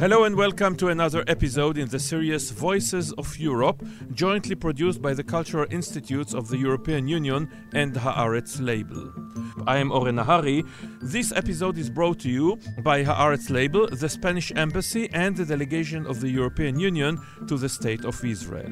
Hello and welcome to another episode in the series Voices of Europe, jointly produced by the Cultural Institutes of the European Union and Haaretz label. I am Oren Nahari. This episode is brought to you by Haaretz label, the Spanish Embassy, and the delegation of the European Union to the State of Israel.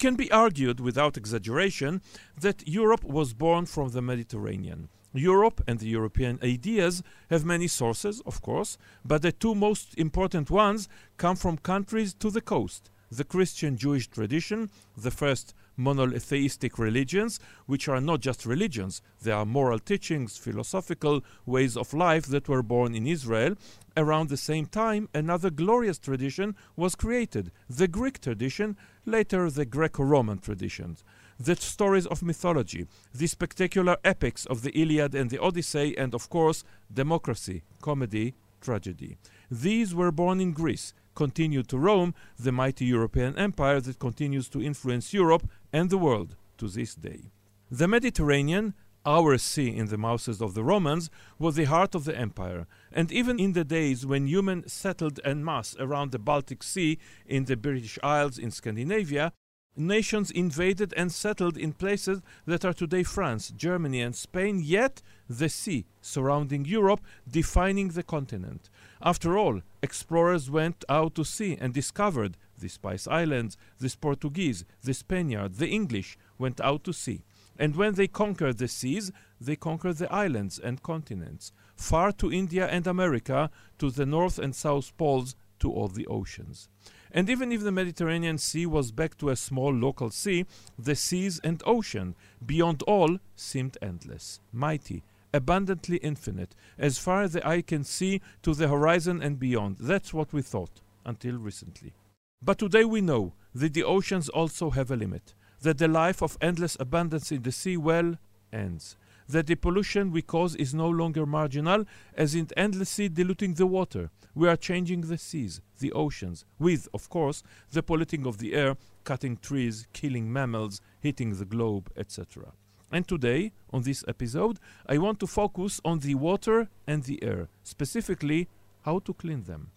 Can be argued without exaggeration that Europe was born from the Mediterranean. Europe and the European ideas have many sources, of course, but the two most important ones come from countries to the coast the Christian Jewish tradition, the first monotheistic religions, which are not just religions, they are moral teachings, philosophical ways of life that were born in Israel. Around the same time, another glorious tradition was created the Greek tradition, later the Greco Roman traditions the stories of mythology, the spectacular epics of the Iliad and the Odyssey, and of course, democracy, comedy, tragedy. These were born in Greece, continued to Rome, the mighty European empire that continues to influence Europe and the world to this day. The Mediterranean, our sea in the mouths of the Romans, was the heart of the empire, and even in the days when humans settled en masse around the Baltic Sea, in the British Isles, in Scandinavia, nations invaded and settled in places that are today France, Germany, and Spain, yet the sea surrounding Europe defining the continent. After all, explorers went out to sea and discovered the Spice Islands, the Portuguese, the Spaniards, the English went out to sea. And when they conquered the seas, they conquered the islands and continents, far to India and America, to the North and South Poles, to all the oceans. And even if the Mediterranean Sea was back to a small local sea, the seas and ocean, beyond all, seemed endless, mighty, abundantly infinite, as far as the eye can see to the horizon and beyond. That's what we thought until recently. But today we know that the oceans also have a limit, that the life of endless abundance in the sea well ends that the pollution we cause is no longer marginal, as in endlessly diluting the water. We are changing the seas, the oceans, with, of course, the polluting of the air, cutting trees, killing mammals, hitting the globe, etc. And today, on this episode, I want to focus on the water and the air, specifically how to clean them.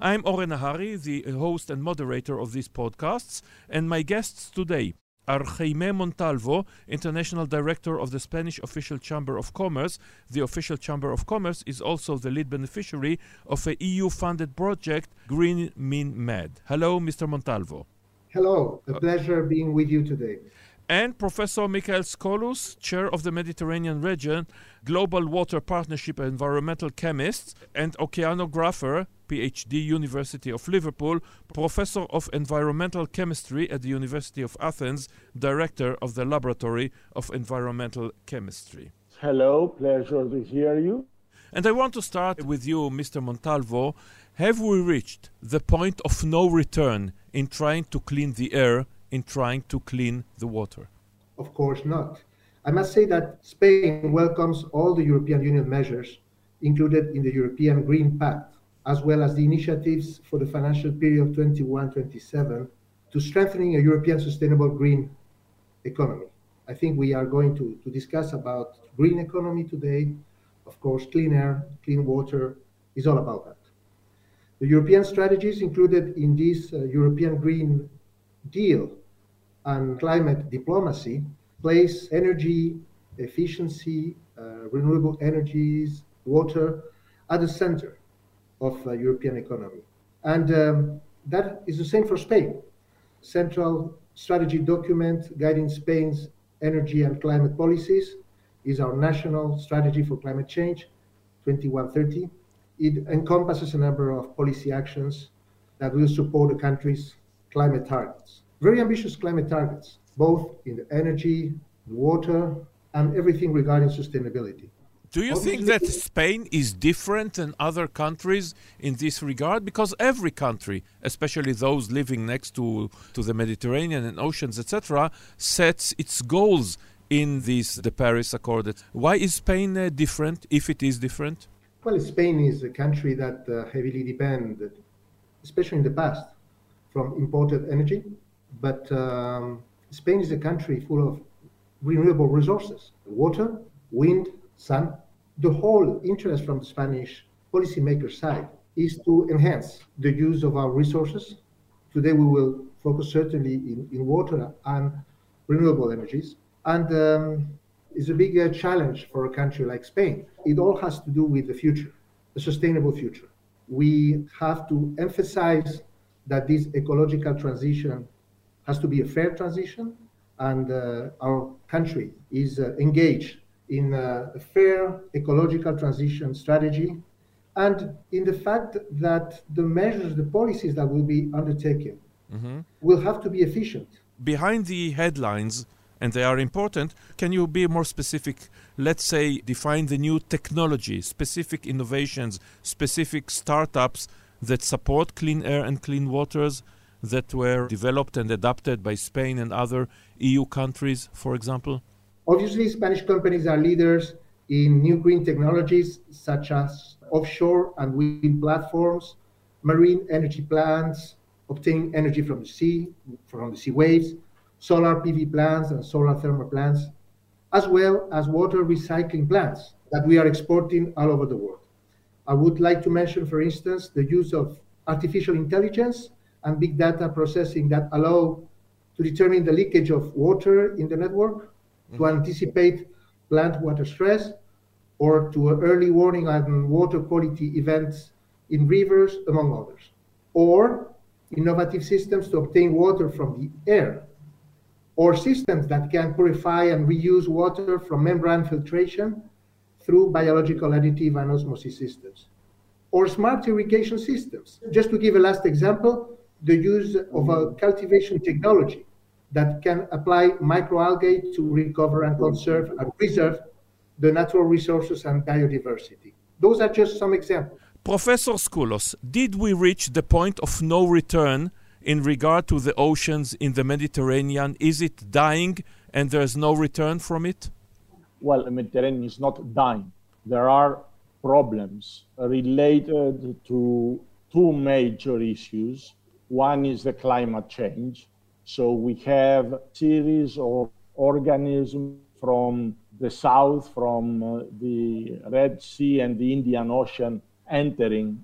I'm Oren Nahari, the host and moderator of these podcasts, and my guests today are Jaime Montalvo, International Director of the Spanish Official Chamber of Commerce. The Official Chamber of Commerce is also the lead beneficiary of a EU-funded project, Green in Med. Hello, Mr. Montalvo. Hello, a pleasure being with you today. And Professor Michael Scoullos, Chair of the Mediterranean Region, Global Water Partnership Environmental Chemist, and Oceanographer PhD, University of Liverpool, Professor of Environmental Chemistry at the University of Athens, Director of the Laboratory of Environmental Chemistry. Hello, pleasure to hear you. And I want to start with you, Mr. Montalvo. Have we reached the point of no return in trying to clean the air, in trying to clean the water? Of course not. I must say that Spain welcomes all the European Union measures included in the European Green Pact as well as the initiatives for the financial period 21-27 to strengthening a European sustainable green economy. I think we are going to, to discuss about green economy today. Of course, clean air, clean water is all about that. The European strategies included in this uh, European Green Deal and climate diplomacy place energy efficiency, uh, renewable energies, water at the center of uh, European economy. And um, that is the same for Spain. Central strategy document guiding Spain's energy and climate policies is our national strategy for climate change 2130. It encompasses a number of policy actions that will support the country's climate targets. Very ambitious climate targets, both in the energy, water, and everything regarding sustainability. Do you think that Spain is different than other countries in this regard? Because every country, especially those living next to, to the Mediterranean and oceans, etc., sets its goals in this the Paris Accord. Why is Spain uh, different, if it is different? Well, Spain is a country that uh, heavily depended, especially in the past, from imported energy. But um, Spain is a country full of renewable resources water, wind, sun. The whole interest from the Spanish policymaker side is to enhance the use of our resources. Today, we will focus certainly in, in water and renewable energies. And um, it's a big uh, challenge for a country like Spain. It all has to do with the future, the sustainable future. We have to emphasize that this ecological transition has to be a fair transition, and uh, our country is uh, engaged in uh, a fair ecological transition strategy and in the fact that the measures, the policies that will be undertaken mm-hmm. will have to be efficient. Behind the headlines, and they are important, can you be more specific? Let's say, define the new technology, specific innovations, specific startups that support clean air and clean waters that were developed and adopted by Spain and other EU countries, for example? Obviously, Spanish companies are leaders in new green technologies such as offshore and wind platforms, marine energy plants, obtaining energy from the sea, from the sea waves, solar PV plants and solar thermal plants, as well as water recycling plants that we are exporting all over the world. I would like to mention, for instance, the use of artificial intelligence and big data processing that allow to determine the leakage of water in the network, mm-hmm. to anticipate plant water stress, or to early warning on water quality events in rivers, among others. Or innovative systems to obtain water from the air, or systems that can purify and reuse water from membrane filtration through biological additive and osmosis systems, or smart irrigation systems. Just to give a last example, the use of a mm-hmm. cultivation technology that can apply microalgae to recover and conserve and preserve the natural resources and biodiversity. Those are just some examples. Professor Scoullos, did we reach the point of no return in regard to the oceans in the Mediterranean? Is it dying and there's no return from it? Well, the Mediterranean is not dying. There are problems related to two major issues. One is the climate change. So we have series of organisms from the south from uh, the Red Sea and the Indian Ocean entering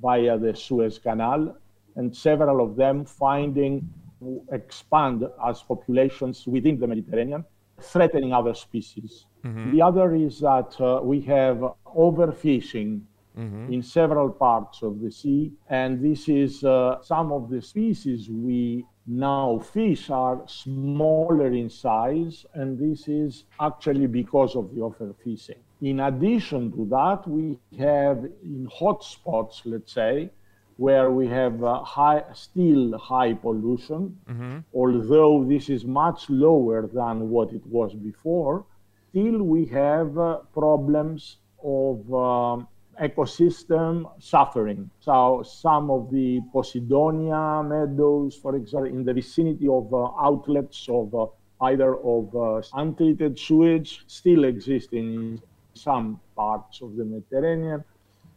via the Suez Canal, and several of them finding to expand as populations within the Mediterranean, threatening other species. Mm-hmm. The other is that uh, we have overfishing mm-hmm. in several parts of the sea, and this is uh, some of the species we now, fish are smaller in size, and this is actually because of the overfishing. In addition to that, we have in hotspots, let's say, where we have uh, high, still high pollution, mm-hmm. although this is much lower than what it was before, still we have uh, problems of um, ecosystem suffering. So some of the Posidonia meadows, for example, in the vicinity of uh, outlets of uh, either of uh, untreated sewage still exist in some parts of the Mediterranean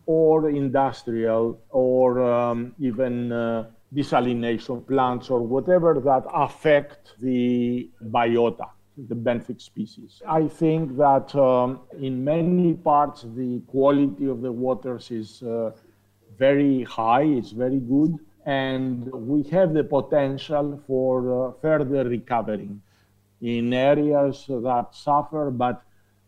or industrial or um, even uh, desalination plants or whatever that affect the biota the benthic species. I think that um, in many parts the quality of the waters is uh, very high, it's very good, and we have the potential for uh, further recovery in areas that suffer, but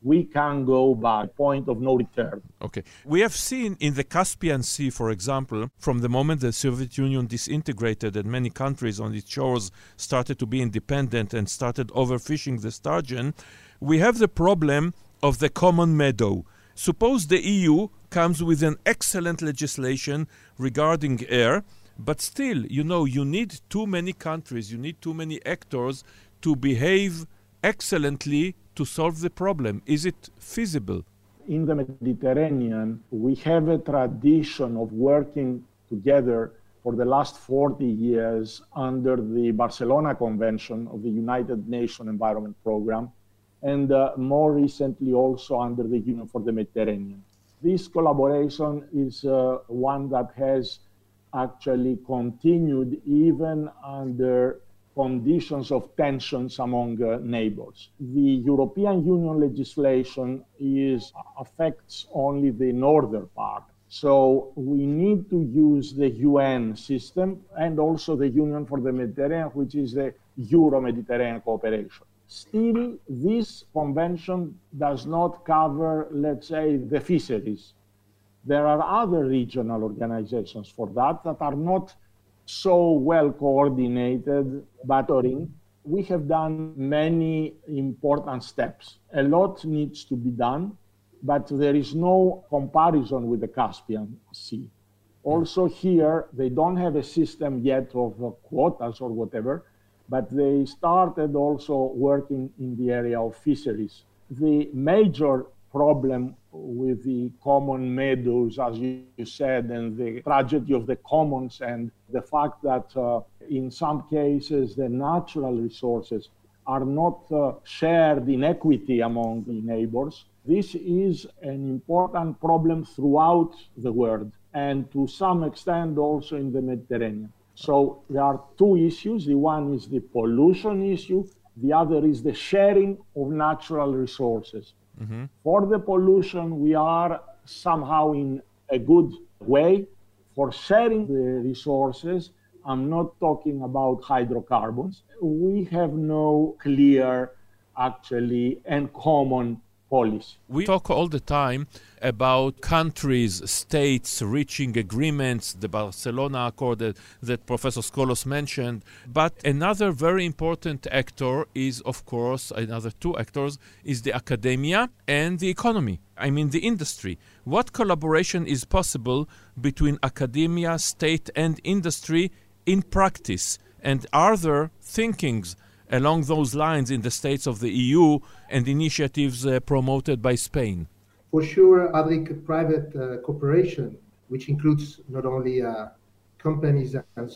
we can go by point of no return. Okay. We have seen in the Caspian Sea, for example, from the moment the Soviet Union disintegrated and many countries on its shores started to be independent and started overfishing the sturgeon, we have the problem of the common meadow. Suppose the EU comes with an excellent legislation regarding air, but still, you know, you need too many countries, you need too many actors to behave excellently to solve the problem? Is it feasible? In the Mediterranean, we have a tradition of working together for the last 40 years under the Barcelona Convention of the United Nations Environment Programme, and uh, more recently also under the Union for the Mediterranean. This collaboration is uh, one that has actually continued even under conditions of tensions among uh, neighbors. The European Union legislation is affects only the northern part. So we need to use the UN system and also the Union for the Mediterranean, which is the Euro-Mediterranean cooperation. Still, this convention does not cover, let's say, the fisheries. There are other regional organizations for that that are not so well coordinated battering. We have done many important steps. A lot needs to be done, but there is no comparison with the Caspian Sea. Also, here, they don't have a system yet of quotas or whatever, but they started also working in the area of fisheries. The major problem with the common meadows, as you said, and the tragedy of the commons, and the fact that uh, in some cases the natural resources are not uh, shared in equity among the neighbors. This is an important problem throughout the world and to some extent also in the Mediterranean. So there are two issues. The one is the pollution issue, the other is the sharing of natural resources. Mm-hmm. For the pollution, we are somehow in a good way. For sharing the resources, I'm not talking about hydrocarbons. We have no clear, actually, and common We talk all the time about countries, states reaching agreements, the Barcelona Accord that, that, Professor Scoullos mentioned. But another very important actor is, of course, another two actors, is the academia and the economy. I mean, the industry. What collaboration is possible between academia, state, and industry in practice? And are there thinkings along those lines in the states of the EU and initiatives uh, promoted by Spain? For sure, public private uh, cooperation, which includes not only uh, companies and,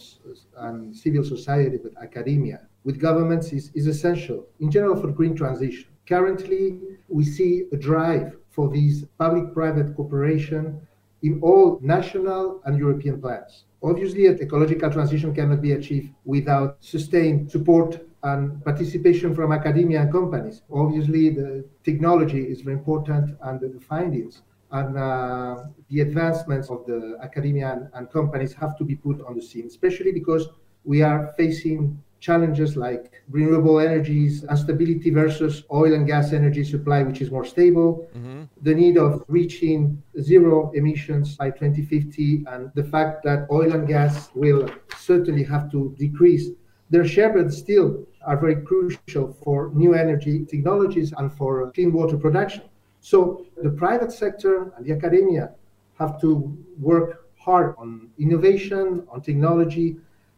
and, civil society, but academia, with governments is, is essential, in general, for green transition. Currently, we see a drive for these public private cooperation in all national and European plans. Obviously, ecological transition cannot be achieved without sustained support and participation from academia and companies. Obviously, the technology is very important and the findings and uh, the advancements of the academia and, and, companies have to be put on the scene, especially because we are facing challenges like renewable energies and stability versus oil and gas energy supply, which is more stable, mm-hmm. the need of reaching zero emissions by 2050, and the fact that oil and gas will certainly have to decrease their but still are very crucial for new energy technologies and for clean water production. So the private sector and the academia have to work hard on innovation, on technology,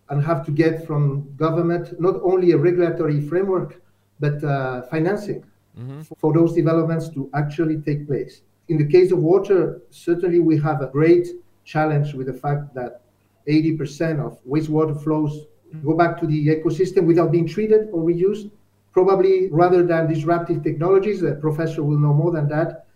and have to get from government not only a regulatory framework, but uh, financing mm-hmm. for those developments to actually take place. In the case of water, certainly we have a great challenge with the fact that 80% of wastewater flows go back to the ecosystem without being treated or reused. Probably rather than disruptive technologies, the professor will know more than that.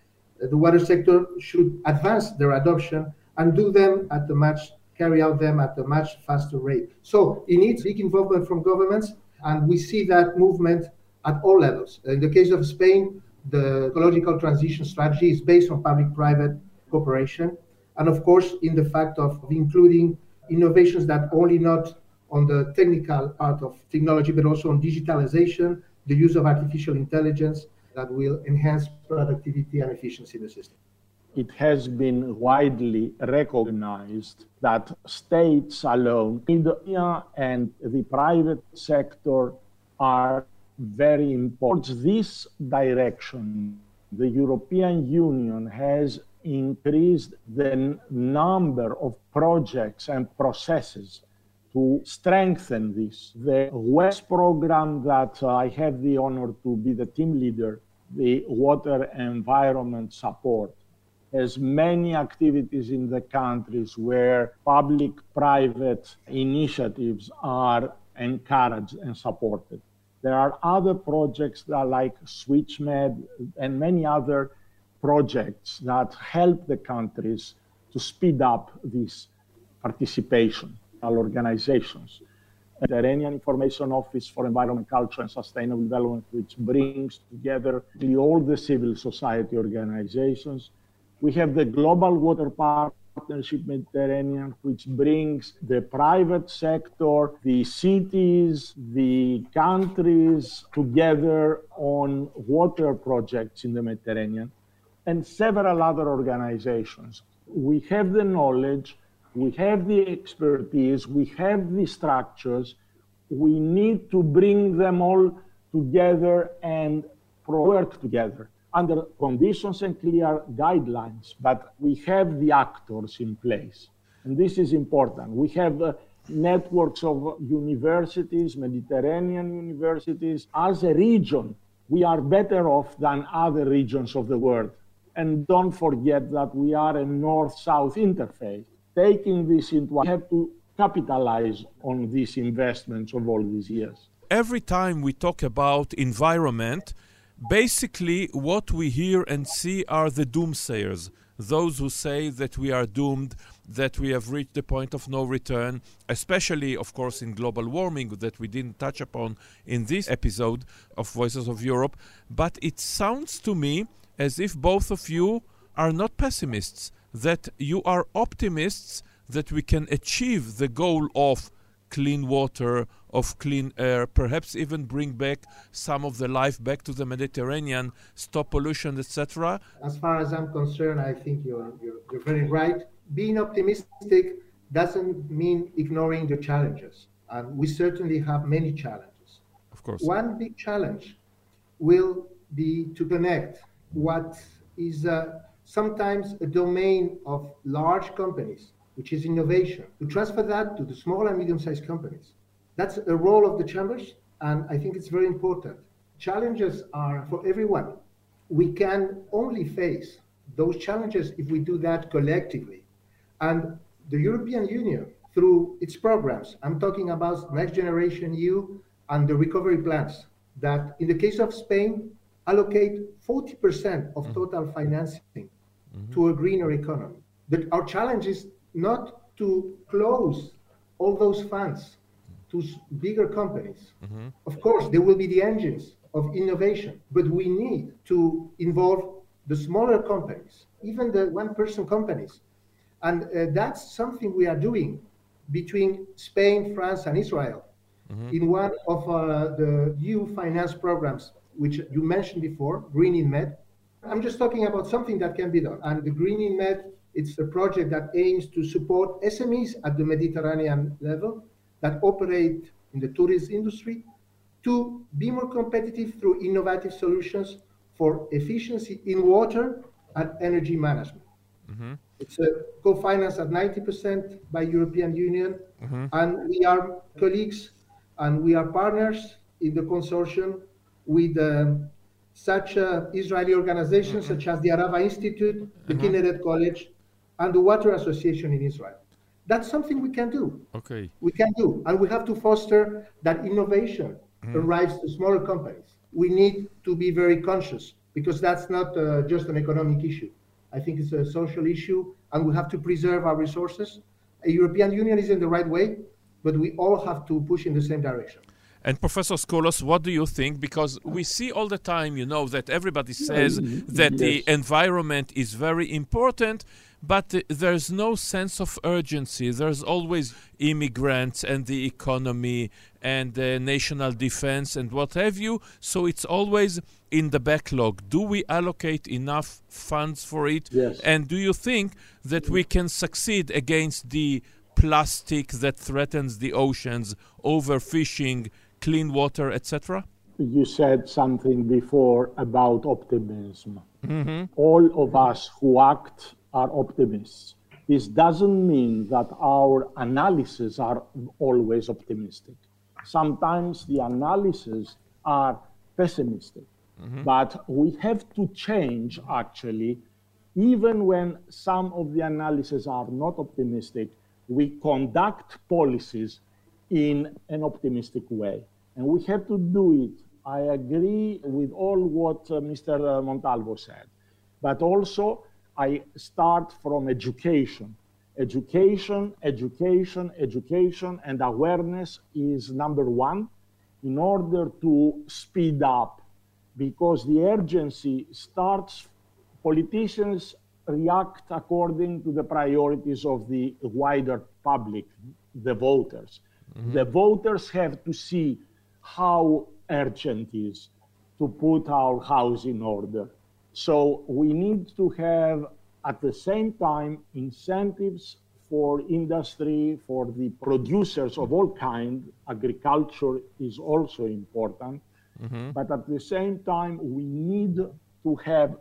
Uh, the water sector should advance their adoption and do them at a much carry out them at a much faster rate. So it needs big involvement from governments, and we see that movement at all levels. In the case of Spain, the ecological transition strategy is based on public-private cooperation, and of course, in the fact of including innovations that only not on the technical part of technology, but also on digitalization, the use of artificial intelligence that will enhance productivity and efficiency in the system. It has been widely recognized that states alone, India and the private sector are very important. This direction, the European Union has increased the number of projects and processes to strengthen this. The WES program that uh, I have the honor to be the team leader, the water environment support, has many activities in the countries where public private initiatives are encouraged and supported. There are other projects that like SwitchMed and many other projects that help the countries to speed up this participation organizations. The Mediterranean Information Office for Environment, Culture and Sustainable Development, which brings together all the civil society organizations. We have the Global Water Partnership Mediterranean, which brings the private sector, the cities, the countries together on water projects in the Mediterranean, and several other organizations. We have the knowledge we have the expertise, we have the structures, we need to bring them all together and work together under conditions and clear guidelines, but we have the actors in place. And this is important. We have uh, networks of universities, Mediterranean universities. As a region, we are better off than other regions of the world. And don't forget that we are a north south interface taking this into account, have to capitalize on these investments of all these years. Every time we talk about environment, basically what we hear and see are the doomsayers, those who say that we are doomed, that we have reached the point of no return, especially, of course, in global warming that we didn't touch upon in this episode of Voices of Europe. But it sounds to me as if both of you are not pessimists that you are optimists that we can achieve the goal of clean water, of clean air, perhaps even bring back some of the life back to the Mediterranean, stop pollution, etc. As far as I'm concerned, I think you're, you're, you're very right. Being optimistic doesn't mean ignoring the challenges. And we certainly have many challenges. Of course. One big challenge will be to connect what is uh, sometimes a domain of large companies, which is innovation, to transfer that to the small and medium sized companies. That's a role of the chambers, and I think it's very important. Challenges are for everyone. We can only face those challenges if we do that collectively. And the European Union, through its programs, I'm talking about Next Generation EU and the recovery plans, that in the case of Spain, allocate 40% of mm. total financing mm-hmm. to a greener economy. That our challenge is not to close all those funds to bigger companies. Mm-hmm. Of course, they will be the engines of innovation, but we need to involve the smaller companies, even the one person companies. And uh, that's something we are doing between Spain, France, and Israel mm-hmm. in one of uh, the EU finance programs, which you mentioned before, Green in Med, I'm just talking about something that can be done. And the Green in Med, it's a project that aims to support SMEs at the Mediterranean level that operate in the tourism industry to be more competitive through innovative solutions for efficiency in water and energy management. Mm-hmm. It's a co-financed at 90% by European Union, mm-hmm. and we are colleagues and we are partners in the consortium with um, such uh, Israeli organizations mm-hmm. such as the Arava Institute, the mm-hmm. Kinneret College, and the Water Association in Israel. That's something we can do. Okay. We can do. And we have to foster that innovation mm-hmm. arrives to smaller companies. We need to be very conscious because that's not uh, just an economic issue. I think it's a social issue, and we have to preserve our resources. A European Union is in the right way, but we all have to push in the same direction. And Professor Scoullos, what do you think? Because we see all the time, you know, that everybody says that yes. the environment is very important, but there's no sense of urgency. There's always immigrants and the economy and the national defense and what have you. So it's always in the backlog. Do we allocate enough funds for it? Yes. And do you think that we can succeed against the plastic that threatens the oceans, overfishing, clean water, etc.? You said something before about optimism. Mm-hmm. All of us who act are optimists. This doesn't mean that our analyses are always optimistic. Sometimes the analyses are pessimistic. Mm-hmm. But we have to change actually, even when some of the analyses are not optimistic, we conduct policies in an optimistic way and we have to do it. I agree with all what uh, Mr. Montalvo said, but also I start from education. Education, education, education, and awareness is number one in order to speed up because the urgency starts, politicians react according to the priorities of the wider public, the voters. Mm-hmm. The voters have to see how urgent it is to put our house in order. So we need to have at the same time incentives for industry, for the producers of all kind. Agriculture is also important. Mm-hmm. But at the same time, we need to have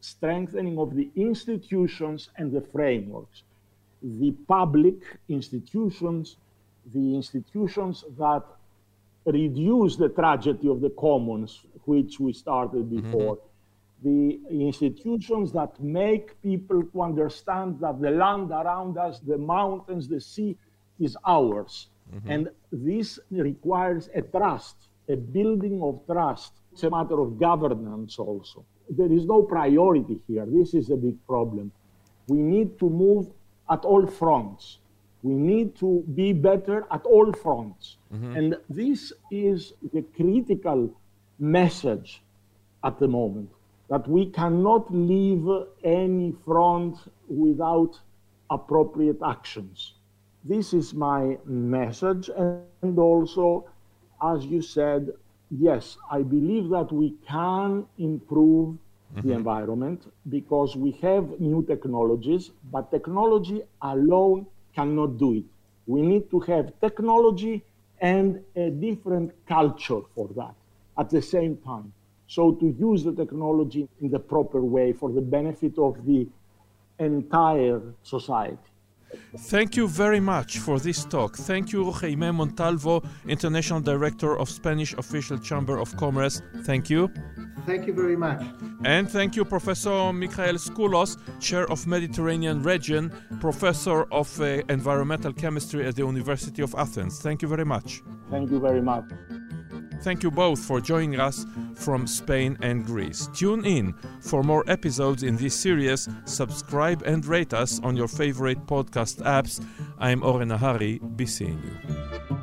strengthening of the institutions and the frameworks. The public institutions, the institutions that reduce the tragedy of the commons, which we started mm-hmm. before. Mm-hmm the institutions that make people to understand that the land around us, the mountains, the sea, is ours. Mm-hmm. And this requires a trust, a building of trust. It's a matter of governance also. There is no priority here. This is a big problem. We need to move at all fronts. We need to be better at all fronts. Mm-hmm. And this is the critical message at the moment that we cannot leave any front without appropriate actions. This is my message. And also, as you said, yes, I believe that we can improve mm-hmm. the environment because we have new technologies, but technology alone cannot do it. We need to have technology and a different culture for that at the same time. So to use the technology in the proper way for the benefit of the entire society. Thank you very much for this talk. Thank you, Jaime Montalvo, International Director of Spanish Official Chamber of Commerce. Thank you. Thank you very much. And thank you, Professor Michael Scoullos, Chair of Mediterranean Region, Professor of uh, Environmental Chemistry at the University of Athens. Thank you very much. Thank you very much. Thank you both for joining us from Spain and Greece. Tune in for more episodes in this series. Subscribe and rate us on your favorite podcast apps. I'm Oren Nahari. Be seeing you.